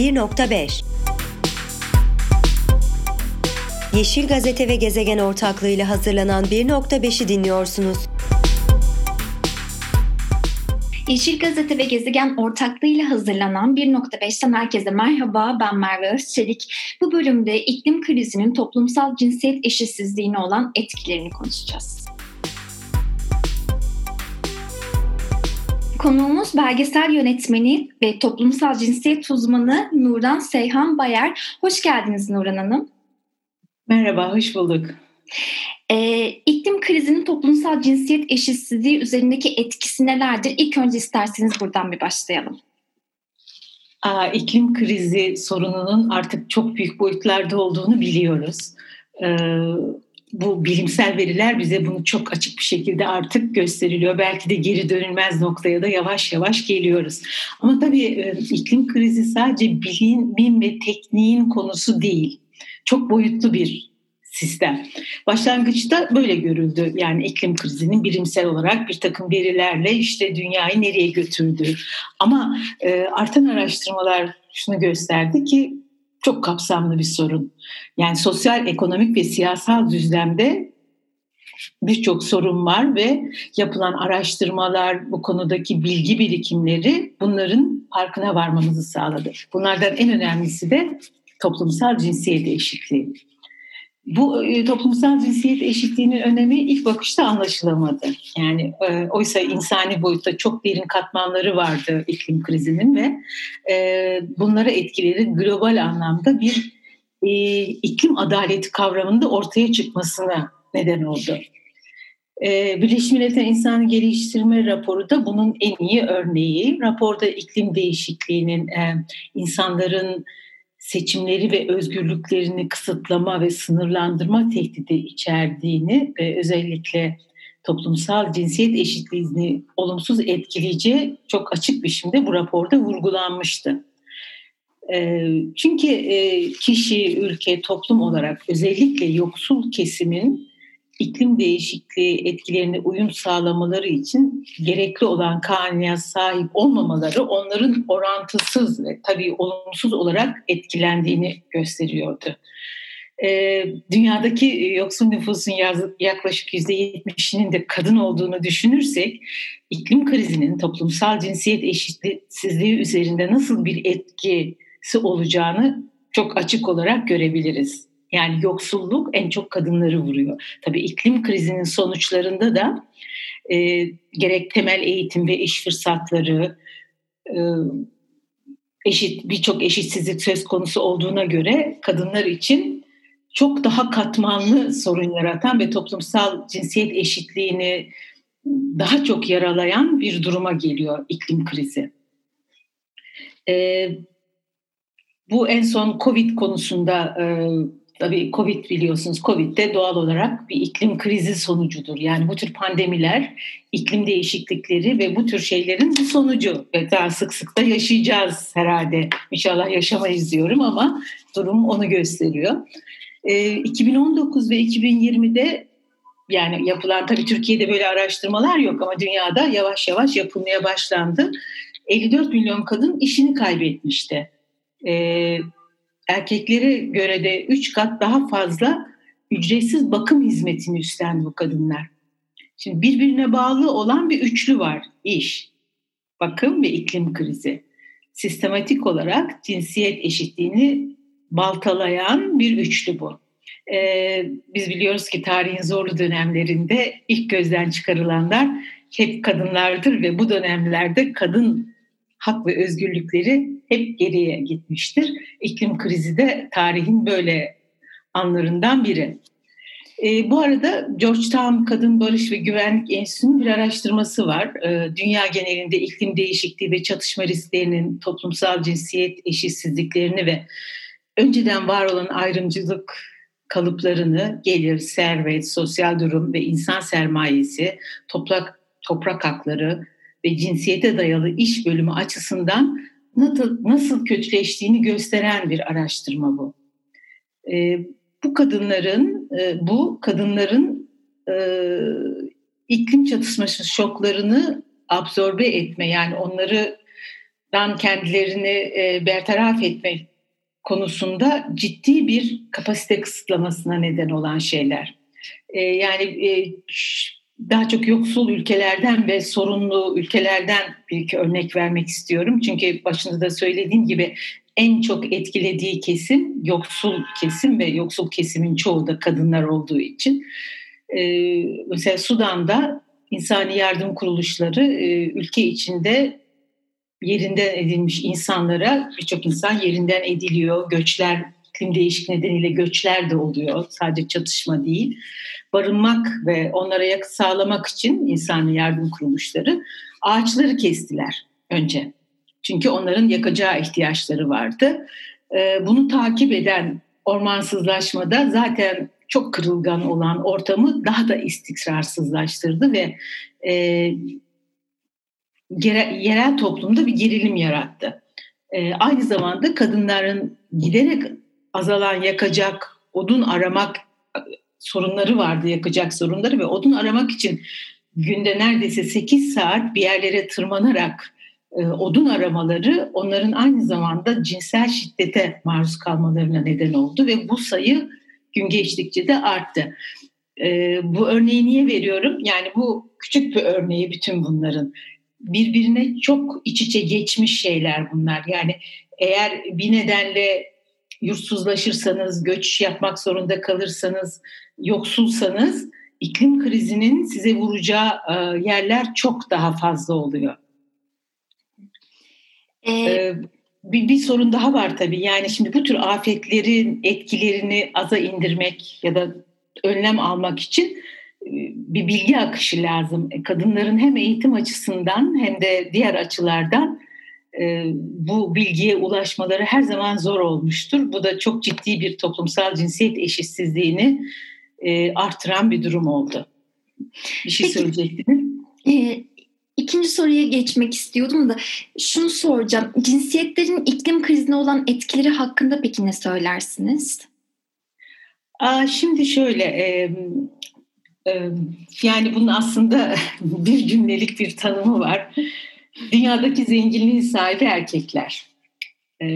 1.5 Yeşil Gazete ve Gezegen ortaklığıyla hazırlanan 1.5'i dinliyorsunuz. Yeşil Gazete ve Gezegen ortaklığıyla hazırlanan 1.5'ten herkese merhaba. Ben Merve Özçelik. Bu bölümde iklim krizinin toplumsal cinsiyet eşitsizliğine olan etkilerini konuşacağız. Konuğumuz belgesel yönetmeni ve toplumsal cinsiyet uzmanı Nuran Seyhan Bayer. Hoş geldiniz Nuran Hanım. Merhaba, hoş bulduk. Ee, iklim krizinin toplumsal cinsiyet eşitsizliği üzerindeki etkisi nelerdir? İlk önce isterseniz buradan bir başlayalım. Aa, iklim krizi sorununun artık çok büyük boyutlarda olduğunu biliyoruz. Ee, bu bilimsel veriler bize bunu çok açık bir şekilde artık gösteriliyor. Belki de geri dönülmez noktaya da yavaş yavaş geliyoruz. Ama tabii e, iklim krizi sadece bilim ve tekniğin konusu değil. Çok boyutlu bir sistem. Başlangıçta böyle görüldü. Yani iklim krizinin bilimsel olarak bir takım verilerle işte dünyayı nereye götürdü. Ama e, artan araştırmalar şunu gösterdi ki çok kapsamlı bir sorun. Yani sosyal, ekonomik ve siyasal düzlemde birçok sorun var ve yapılan araştırmalar, bu konudaki bilgi birikimleri bunların farkına varmamızı sağladı. Bunlardan en önemlisi de toplumsal cinsiyet eşitliği. Bu e, toplumsal cinsiyet eşitliğinin önemi ilk bakışta anlaşılamadı. Yani e, oysa insani boyutta çok derin katmanları vardı iklim krizinin ve e, bunlara etkileri global anlamda bir e, iklim adaleti kavramında ortaya çıkmasına neden oldu. E, Birleşmiş Milletler İnsanı Geliştirme raporu da bunun en iyi örneği. Raporda iklim değişikliğinin e, insanların seçimleri ve özgürlüklerini kısıtlama ve sınırlandırma tehdidi içerdiğini ve özellikle toplumsal cinsiyet eşitliğini olumsuz etkileyici çok açık biçimde bu raporda vurgulanmıştı. Çünkü kişi, ülke, toplum olarak özellikle yoksul kesimin iklim değişikliği etkilerine uyum sağlamaları için gerekli olan kanuna sahip olmamaları onların orantısız ve tabii olumsuz olarak etkilendiğini gösteriyordu. Ee, dünyadaki yoksul nüfusun yaklaşık %70'inin de kadın olduğunu düşünürsek iklim krizinin toplumsal cinsiyet eşitsizliği üzerinde nasıl bir etkisi olacağını çok açık olarak görebiliriz. Yani yoksulluk en çok kadınları vuruyor. Tabii iklim krizinin sonuçlarında da e, gerek temel eğitim ve iş fırsatları, e, eşit birçok eşitsizlik söz konusu olduğuna göre kadınlar için çok daha katmanlı sorun yaratan ve toplumsal cinsiyet eşitliğini daha çok yaralayan bir duruma geliyor iklim krizi. E, bu en son Covid konusunda e, Tabii Covid biliyorsunuz. Covid de doğal olarak bir iklim krizi sonucudur. Yani bu tür pandemiler, iklim değişiklikleri ve bu tür şeylerin bir sonucu. Ve daha sık sık da yaşayacağız herhalde. İnşallah yaşamayız diyorum ama durum onu gösteriyor. Ee, 2019 ve 2020'de yani yapılan tabii Türkiye'de böyle araştırmalar yok ama dünyada yavaş yavaş yapılmaya başlandı. 54 milyon kadın işini kaybetmişti. Ee, erkeklere göre de üç kat daha fazla ücretsiz bakım hizmetini üstlendi bu kadınlar. Şimdi birbirine bağlı olan bir üçlü var. İş, bakım ve iklim krizi. Sistematik olarak cinsiyet eşitliğini baltalayan bir üçlü bu. Ee, biz biliyoruz ki tarihin zorlu dönemlerinde ilk gözden çıkarılanlar hep kadınlardır ve bu dönemlerde kadın hak ve özgürlükleri hep geriye gitmiştir. İklim krizi de tarihin böyle anlarından biri. E, bu arada Georgetown Kadın Barış ve Güvenlik Enstitüsü'nün bir araştırması var. E, dünya genelinde iklim değişikliği ve çatışma risklerinin toplumsal cinsiyet eşitsizliklerini ve önceden var olan ayrımcılık kalıplarını gelir, servet, sosyal durum ve insan sermayesi, toprak toprak hakları ve cinsiyete dayalı iş bölümü açısından nasıl, nasıl kötüleştiğini gösteren bir araştırma bu. E, bu kadınların, e, bu kadınların e, iklim çatışması şoklarını absorbe etme yani onları dan kendilerini e, bertaraf etme konusunda ciddi bir kapasite kısıtlamasına neden olan şeyler. E, yani e, daha çok yoksul ülkelerden ve sorunlu ülkelerden bir örnek vermek istiyorum. Çünkü başında da söylediğim gibi en çok etkilediği kesim yoksul kesim ve yoksul kesimin çoğu da kadınlar olduğu için. Ee, mesela Sudan'da insani yardım kuruluşları e, ülke içinde yerinden edilmiş insanlara birçok insan yerinden ediliyor. Göçler, iklim değişik nedeniyle göçler de oluyor. Sadece çatışma değil. Barınmak ve onlara yakıt sağlamak için insani yardım kuruluşları ağaçları kestiler önce. Çünkü onların yakacağı ihtiyaçları vardı. Ee, bunu takip eden ormansızlaşmada zaten çok kırılgan olan ortamı daha da istikrarsızlaştırdı ve e, yerel toplumda bir gerilim yarattı. E, aynı zamanda kadınların giderek azalan yakacak odun aramak sorunları vardı, yakacak sorunları ve odun aramak için günde neredeyse 8 saat bir yerlere tırmanarak e, odun aramaları onların aynı zamanda cinsel şiddete maruz kalmalarına neden oldu ve bu sayı gün geçtikçe de arttı. E, bu örneği niye veriyorum? Yani bu küçük bir örneği bütün bunların. Birbirine çok iç içe geçmiş şeyler bunlar. Yani eğer bir nedenle yurtsuzlaşırsanız, göç yapmak zorunda kalırsanız, yoksulsanız iklim krizinin size vuracağı e, yerler çok daha fazla oluyor. Ee, bir, bir sorun daha var tabii. Yani şimdi bu tür afetlerin etkilerini aza indirmek ya da önlem almak için e, bir bilgi akışı lazım. Kadınların hem eğitim açısından hem de diğer açılardan bu bilgiye ulaşmaları her zaman zor olmuştur. Bu da çok ciddi bir toplumsal cinsiyet eşitsizliğini artıran bir durum oldu. Bir şey Peki, söyleyecektiniz. E, İkinci soruya geçmek istiyordum da şunu soracağım. Cinsiyetlerin iklim krizine olan etkileri hakkında peki ne söylersiniz? Aa, şimdi şöyle e, e, yani bunun aslında bir cümlelik bir tanımı var. Dünyadaki zenginliğin sahibi erkekler. E,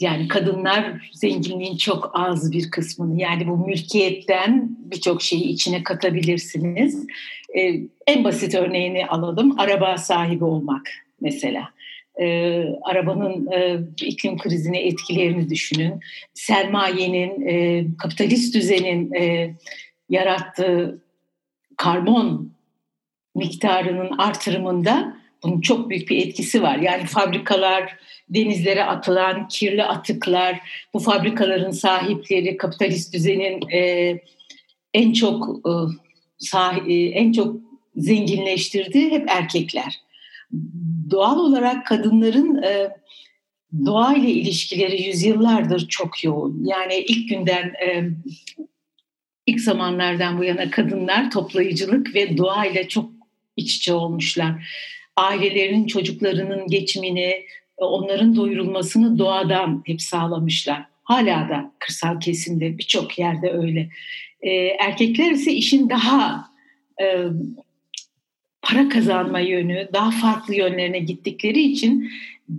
yani kadınlar zenginliğin çok az bir kısmını yani bu mülkiyetten birçok şeyi içine katabilirsiniz. Ee, en basit örneğini alalım. Araba sahibi olmak mesela. Ee, arabanın e, iklim krizine etkilerini düşünün. Sermayenin, e, kapitalist düzenin e, yarattığı karbon miktarının artırımında bunun çok büyük bir etkisi var. Yani fabrikalar, denizlere atılan kirli atıklar, bu fabrikaların sahipleri, kapitalist düzenin e, en çok e, sah- e, en çok zenginleştirdiği hep erkekler. Doğal olarak kadınların e, doğayla ilişkileri yüzyıllardır çok yoğun. Yani ilk günden e, ilk zamanlardan bu yana kadınlar toplayıcılık ve doğayla çok iç içe olmuşlar. Ailelerinin çocuklarının geçimini, onların doyurulmasını doğadan hep sağlamışlar. Hala da kırsal kesimde birçok yerde öyle. E, erkekler ise işin daha e, para kazanma yönü, daha farklı yönlerine gittikleri için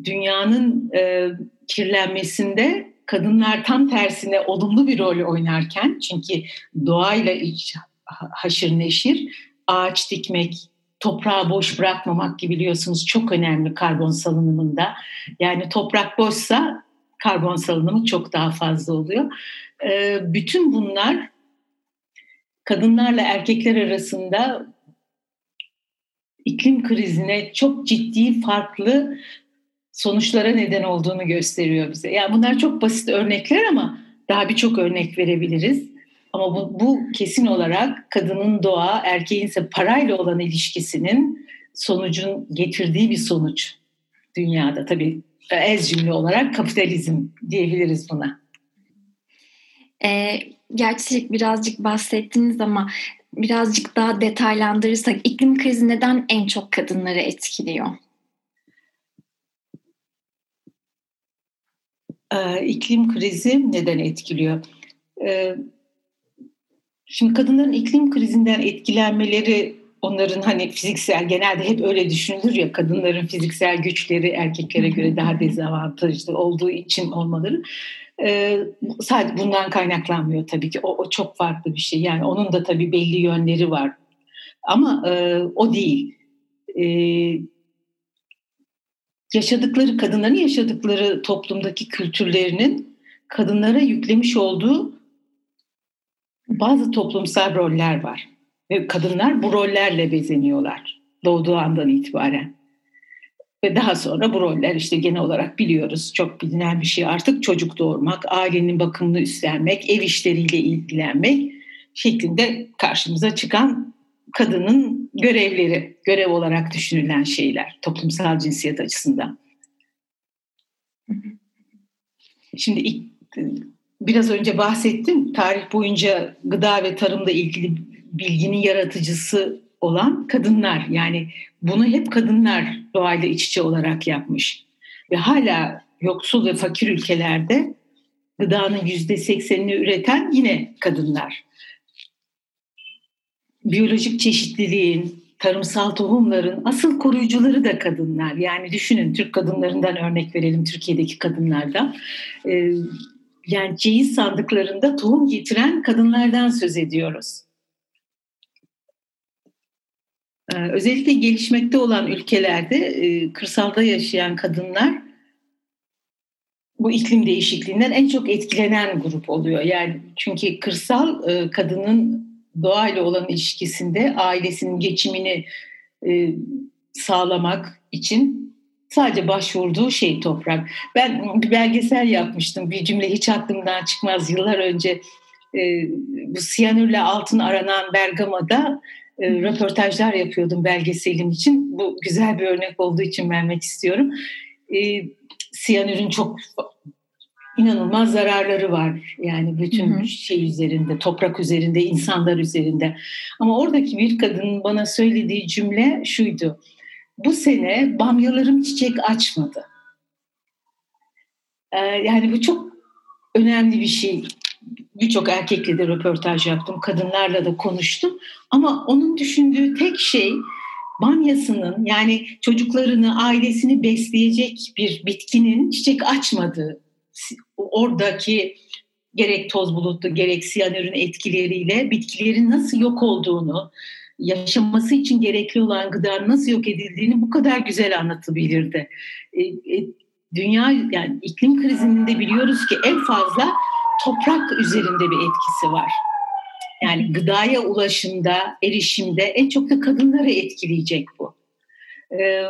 dünyanın e, kirlenmesinde kadınlar tam tersine olumlu bir rol oynarken çünkü doğayla iç haşır neşir ağaç dikmek, toprağı boş bırakmamak gibi biliyorsunuz çok önemli karbon salınımında. Yani toprak boşsa karbon salınımı çok daha fazla oluyor. Ee, bütün bunlar kadınlarla erkekler arasında iklim krizine çok ciddi farklı sonuçlara neden olduğunu gösteriyor bize. Yani bunlar çok basit örnekler ama daha birçok örnek verebiliriz. Ama bu, bu kesin olarak kadının doğa, erkeğin ise parayla olan ilişkisinin sonucun getirdiği bir sonuç dünyada. Tabii ez cümle olarak kapitalizm diyebiliriz buna. E, gerçi birazcık bahsettiniz ama birazcık daha detaylandırırsak iklim krizi neden en çok kadınları etkiliyor? Ee, iklim krizi neden etkiliyor? Ee, Şimdi kadınların iklim krizinden etkilenmeleri onların hani fiziksel genelde hep öyle düşünülür ya kadınların fiziksel güçleri erkeklere göre daha dezavantajlı olduğu için olmaları e, sadece bundan kaynaklanmıyor tabii ki. O, o çok farklı bir şey. Yani onun da tabii belli yönleri var. Ama e, o değil. E, yaşadıkları kadınların yaşadıkları toplumdaki kültürlerinin kadınlara yüklemiş olduğu bazı toplumsal roller var ve kadınlar bu rollerle bezeniyorlar doğduğu andan itibaren. Ve daha sonra bu roller işte genel olarak biliyoruz çok bilinen bir şey artık çocuk doğurmak, ailenin bakımını üstlenmek, ev işleriyle ilgilenmek şeklinde karşımıza çıkan kadının görevleri, görev olarak düşünülen şeyler toplumsal cinsiyet açısından. Şimdi ilk, biraz önce bahsettim tarih boyunca gıda ve tarımla ilgili bilginin yaratıcısı olan kadınlar. Yani bunu hep kadınlar doğayla iç içe olarak yapmış. Ve hala yoksul ve fakir ülkelerde gıdanın yüzde seksenini üreten yine kadınlar. Biyolojik çeşitliliğin, tarımsal tohumların asıl koruyucuları da kadınlar. Yani düşünün Türk kadınlarından örnek verelim Türkiye'deki kadınlardan. Ee, yani ceyiz sandıklarında tohum getiren kadınlardan söz ediyoruz. Ee, özellikle gelişmekte olan ülkelerde e, kırsalda yaşayan kadınlar bu iklim değişikliğinden en çok etkilenen grup oluyor. Yani çünkü kırsal e, kadının doğayla olan ilişkisinde ailesinin geçimini e, sağlamak için sadece başvurduğu şey toprak. Ben bir belgesel yapmıştım. Bir cümle hiç aklımdan çıkmaz. Yıllar önce bu siyanürle altın aranan Bergama'da e, röportajlar yapıyordum belgeselim için. Bu güzel bir örnek olduğu için vermek istiyorum. E, siyanürün çok inanılmaz zararları var. Yani bütün hı hı. şey üzerinde, toprak üzerinde, insanlar üzerinde. Ama oradaki bir kadının bana söylediği cümle şuydu. Bu sene bamyalarım çiçek açmadı. Ee, yani bu çok önemli bir şey birçok erkekle de röportaj yaptım, kadınlarla da konuştum. Ama onun düşündüğü tek şey bamyasının yani çocuklarını, ailesini besleyecek bir bitkinin çiçek açmadığı. Oradaki gerek toz bulutlu gerek siyanürün etkileriyle bitkilerin nasıl yok olduğunu, yaşaması için gerekli olan gıdanın nasıl yok edildiğini bu kadar güzel anlatabilirdi. E, e, dünya yani iklim krizinde de biliyoruz ki en fazla toprak üzerinde bir etkisi var. Yani gıdaya ulaşımda, erişimde en çok da kadınları etkileyecek bu. Ee,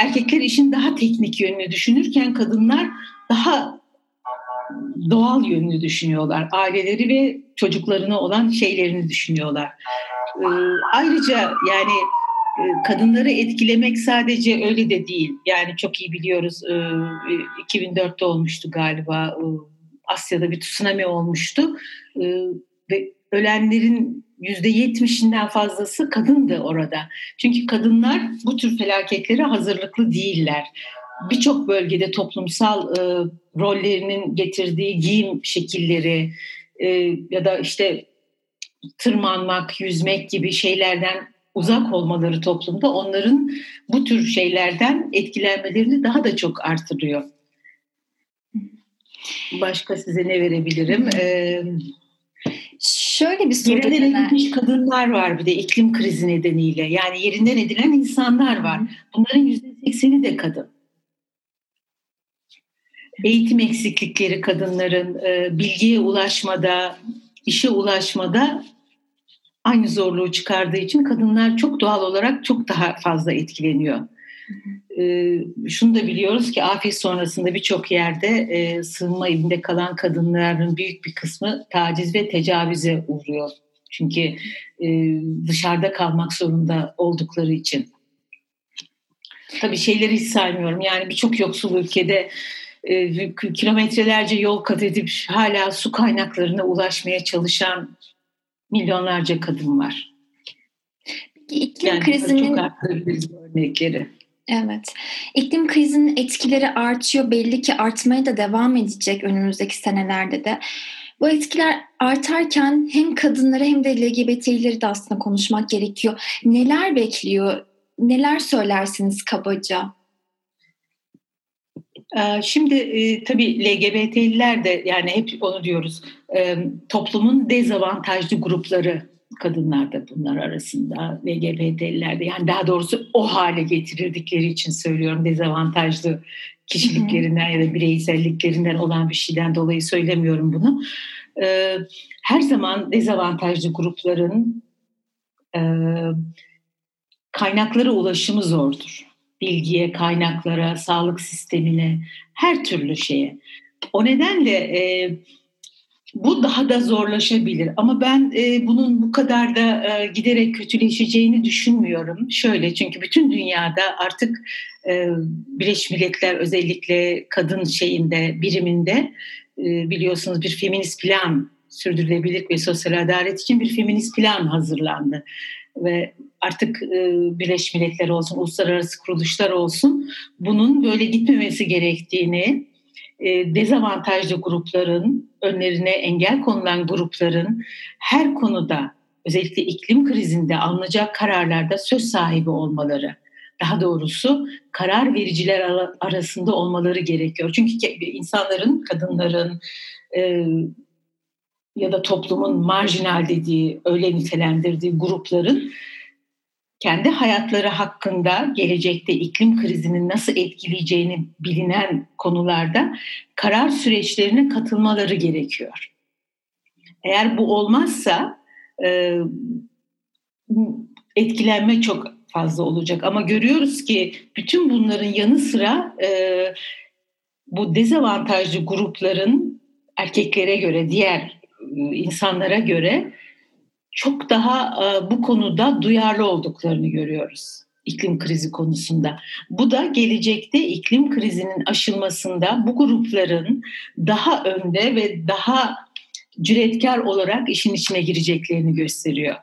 erkekler işin daha teknik yönünü düşünürken kadınlar daha doğal yönünü düşünüyorlar. Aileleri ve çocuklarına olan şeylerini düşünüyorlar. Ee, ayrıca yani e, kadınları etkilemek sadece öyle de değil. Yani çok iyi biliyoruz 2004'te e, olmuştu galiba e, Asya'da bir tsunami olmuştu e, ve ölenlerin yüzde yetmişinden fazlası kadındı orada. Çünkü kadınlar bu tür felaketlere hazırlıklı değiller. Birçok bölgede toplumsal e, rollerinin getirdiği giyim şekilleri e, ya da işte tırmanmak, yüzmek gibi şeylerden uzak olmaları toplumda onların bu tür şeylerden etkilenmelerini daha da çok artırıyor. Başka size ne verebilirim? Ee, Şöyle bir soru. Yerinden edilmiş kadınlar var bir de iklim krizi nedeniyle. Yani yerinden edilen insanlar var. Bunların yüzde sekseni de kadın. Eğitim eksiklikleri kadınların e, bilgiye ulaşmada, işe ulaşmada aynı zorluğu çıkardığı için kadınlar çok doğal olarak çok daha fazla etkileniyor. E, şunu da biliyoruz ki afet sonrasında birçok yerde e, sığınma evinde kalan kadınların büyük bir kısmı taciz ve tecavüze uğruyor. Çünkü e, dışarıda kalmak zorunda oldukları için. Tabii şeyleri hiç saymıyorum. Yani birçok yoksul ülkede e, kilometrelerce yol kat edip hala su kaynaklarına ulaşmaya çalışan milyonlarca kadın var. İklim yani krizinin örnekleri. Evet. İklim krizinin etkileri artıyor. Belli ki artmaya da devam edecek önümüzdeki senelerde de. Bu etkiler artarken hem kadınlara hem de LGBT'leri de aslında konuşmak gerekiyor. Neler bekliyor? Neler söylersiniz kabaca? Ee, şimdi e, tabii LGBT'liler de yani hep onu diyoruz e, toplumun dezavantajlı grupları kadınlar da bunlar arasında LGBT'liler de yani daha doğrusu o hale getirirdikleri için söylüyorum dezavantajlı kişiliklerinden ya da bireyselliklerinden olan bir şeyden dolayı söylemiyorum bunu. Ee, her zaman dezavantajlı grupların e, kaynaklara ulaşımı zordur bilgiye, kaynaklara, sağlık sistemine, her türlü şeye. O nedenle e, bu daha da zorlaşabilir. Ama ben e, bunun bu kadar da e, giderek kötüleşeceğini düşünmüyorum. Şöyle çünkü bütün dünyada artık e, Birleşmiş Milletler özellikle kadın şeyinde, biriminde e, biliyorsunuz bir feminist plan sürdürülebilir ve sosyal adalet için bir feminist plan hazırlandı ve artık e, Birleşmiş Milletler olsun, uluslararası kuruluşlar olsun bunun böyle gitmemesi gerektiğini, e, dezavantajlı grupların, önlerine engel konulan grupların her konuda özellikle iklim krizinde alınacak kararlarda söz sahibi olmaları, daha doğrusu karar vericiler arasında olmaları gerekiyor. Çünkü insanların, kadınların, e, ya da toplumun marjinal dediği, öyle nitelendirdiği grupların kendi hayatları hakkında gelecekte iklim krizinin nasıl etkileyeceğini bilinen konularda karar süreçlerine katılmaları gerekiyor. Eğer bu olmazsa e, etkilenme çok fazla olacak. Ama görüyoruz ki bütün bunların yanı sıra e, bu dezavantajlı grupların erkeklere göre diğer insanlara göre çok daha e, bu konuda duyarlı olduklarını görüyoruz iklim krizi konusunda. Bu da gelecekte iklim krizinin aşılmasında bu grupların daha önde ve daha cüretkar olarak işin içine gireceklerini gösteriyor.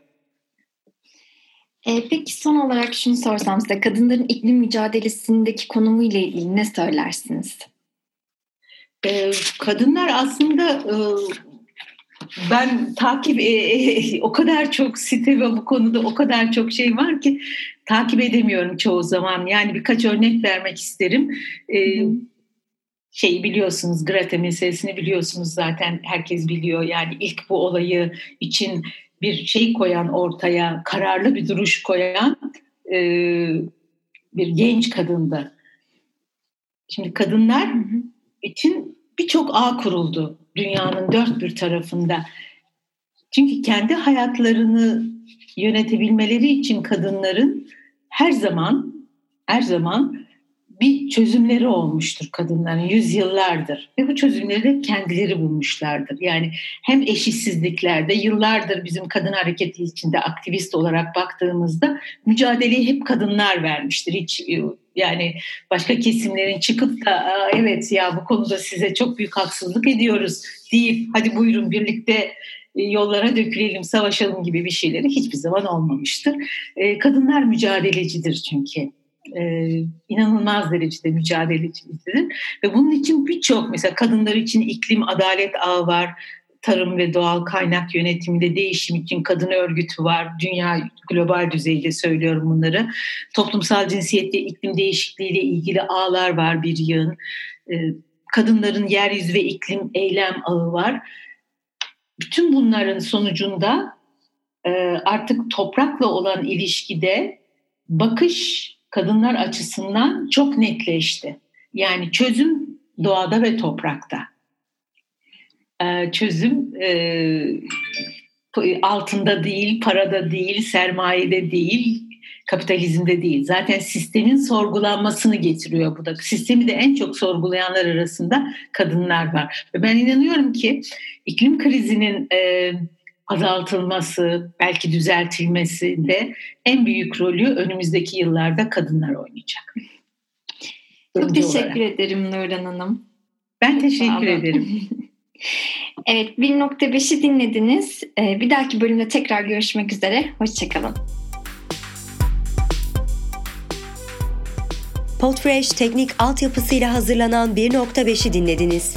E, peki son olarak şunu sorsam size kadınların iklim mücadelesindeki konumu ile ilgili ne söylersiniz? E, kadınlar aslında e, ben takip e, e, o kadar çok site ve bu konuda o kadar çok şey var ki takip edemiyorum çoğu zaman. Yani birkaç örnek vermek isterim. E, şeyi biliyorsunuz Greta meselesini biliyorsunuz zaten herkes biliyor. Yani ilk bu olayı için bir şey koyan ortaya kararlı bir duruş koyan e, bir genç kadındı. Şimdi kadınlar için birçok ağ kuruldu dünyanın dört bir tarafında. Çünkü kendi hayatlarını yönetebilmeleri için kadınların her zaman her zaman bir çözümleri olmuştur kadınların yüzyıllardır ve bu çözümleri de kendileri bulmuşlardır. Yani hem eşitsizliklerde yıllardır bizim kadın hareketi içinde aktivist olarak baktığımızda mücadeleyi hep kadınlar vermiştir. Hiç yani başka kesimlerin çıkıp da evet ya bu konuda size çok büyük haksızlık ediyoruz deyip hadi buyurun birlikte e, yollara dökülelim, savaşalım gibi bir şeyleri hiçbir zaman olmamıştır. E, kadınlar mücadelecidir çünkü. Ee, inanılmaz derecede mücadelecidir ve bunun için birçok mesela kadınlar için iklim adalet ağı var tarım ve doğal kaynak yönetiminde değişim için kadın örgütü var. Dünya global düzeyde söylüyorum bunları. Toplumsal cinsiyette iklim değişikliğiyle ilgili ağlar var bir yığın. Ee, kadınların yeryüzü ve iklim eylem ağı var. Bütün bunların sonucunda e, artık toprakla olan ilişkide bakış kadınlar açısından çok netleşti. Yani çözüm doğada ve toprakta. Ee, çözüm e, altında değil, parada değil, sermayede değil, kapitalizmde değil. Zaten sistemin sorgulanmasını getiriyor bu da. Sistemi de en çok sorgulayanlar arasında kadınlar var. Ve ben inanıyorum ki iklim krizinin e, azaltılması, belki düzeltilmesinde en büyük rolü önümüzdeki yıllarda kadınlar oynayacak. Çok teşekkür olarak. ederim Nurhan Hanım. Ben teşekkür ederim. evet 1.5'i dinlediniz. Ee, bir dahaki bölümde tekrar görüşmek üzere. Hoşçakalın. Podfresh teknik altyapısıyla hazırlanan 1.5'i dinlediniz.